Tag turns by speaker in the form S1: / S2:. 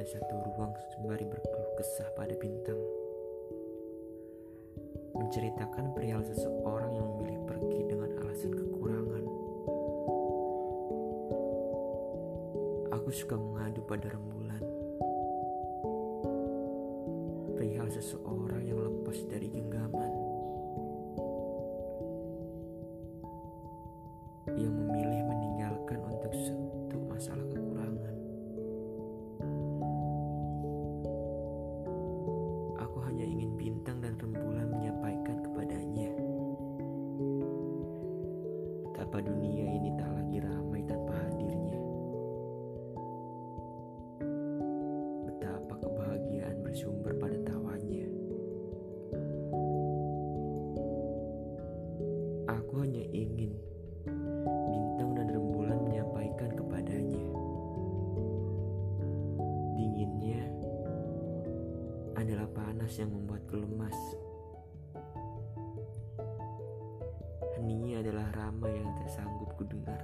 S1: pada satu ruang sembari berkeluh kesah pada bintang. Menceritakan perihal seseorang yang memilih pergi dengan alasan kekurangan. Aku suka mengadu pada rembulan. Perihal seseorang yang lepas dari genggaman. Yang memilih Betapa dunia ini tak lagi ramai tanpa hadirnya. Betapa kebahagiaan bersumber pada tawanya. Aku hanya ingin bintang dan rembulan menyampaikan kepadanya. Dinginnya adalah panas yang membuatku lemas. Heningnya adalah ramai yang tak sanggup ku dengar.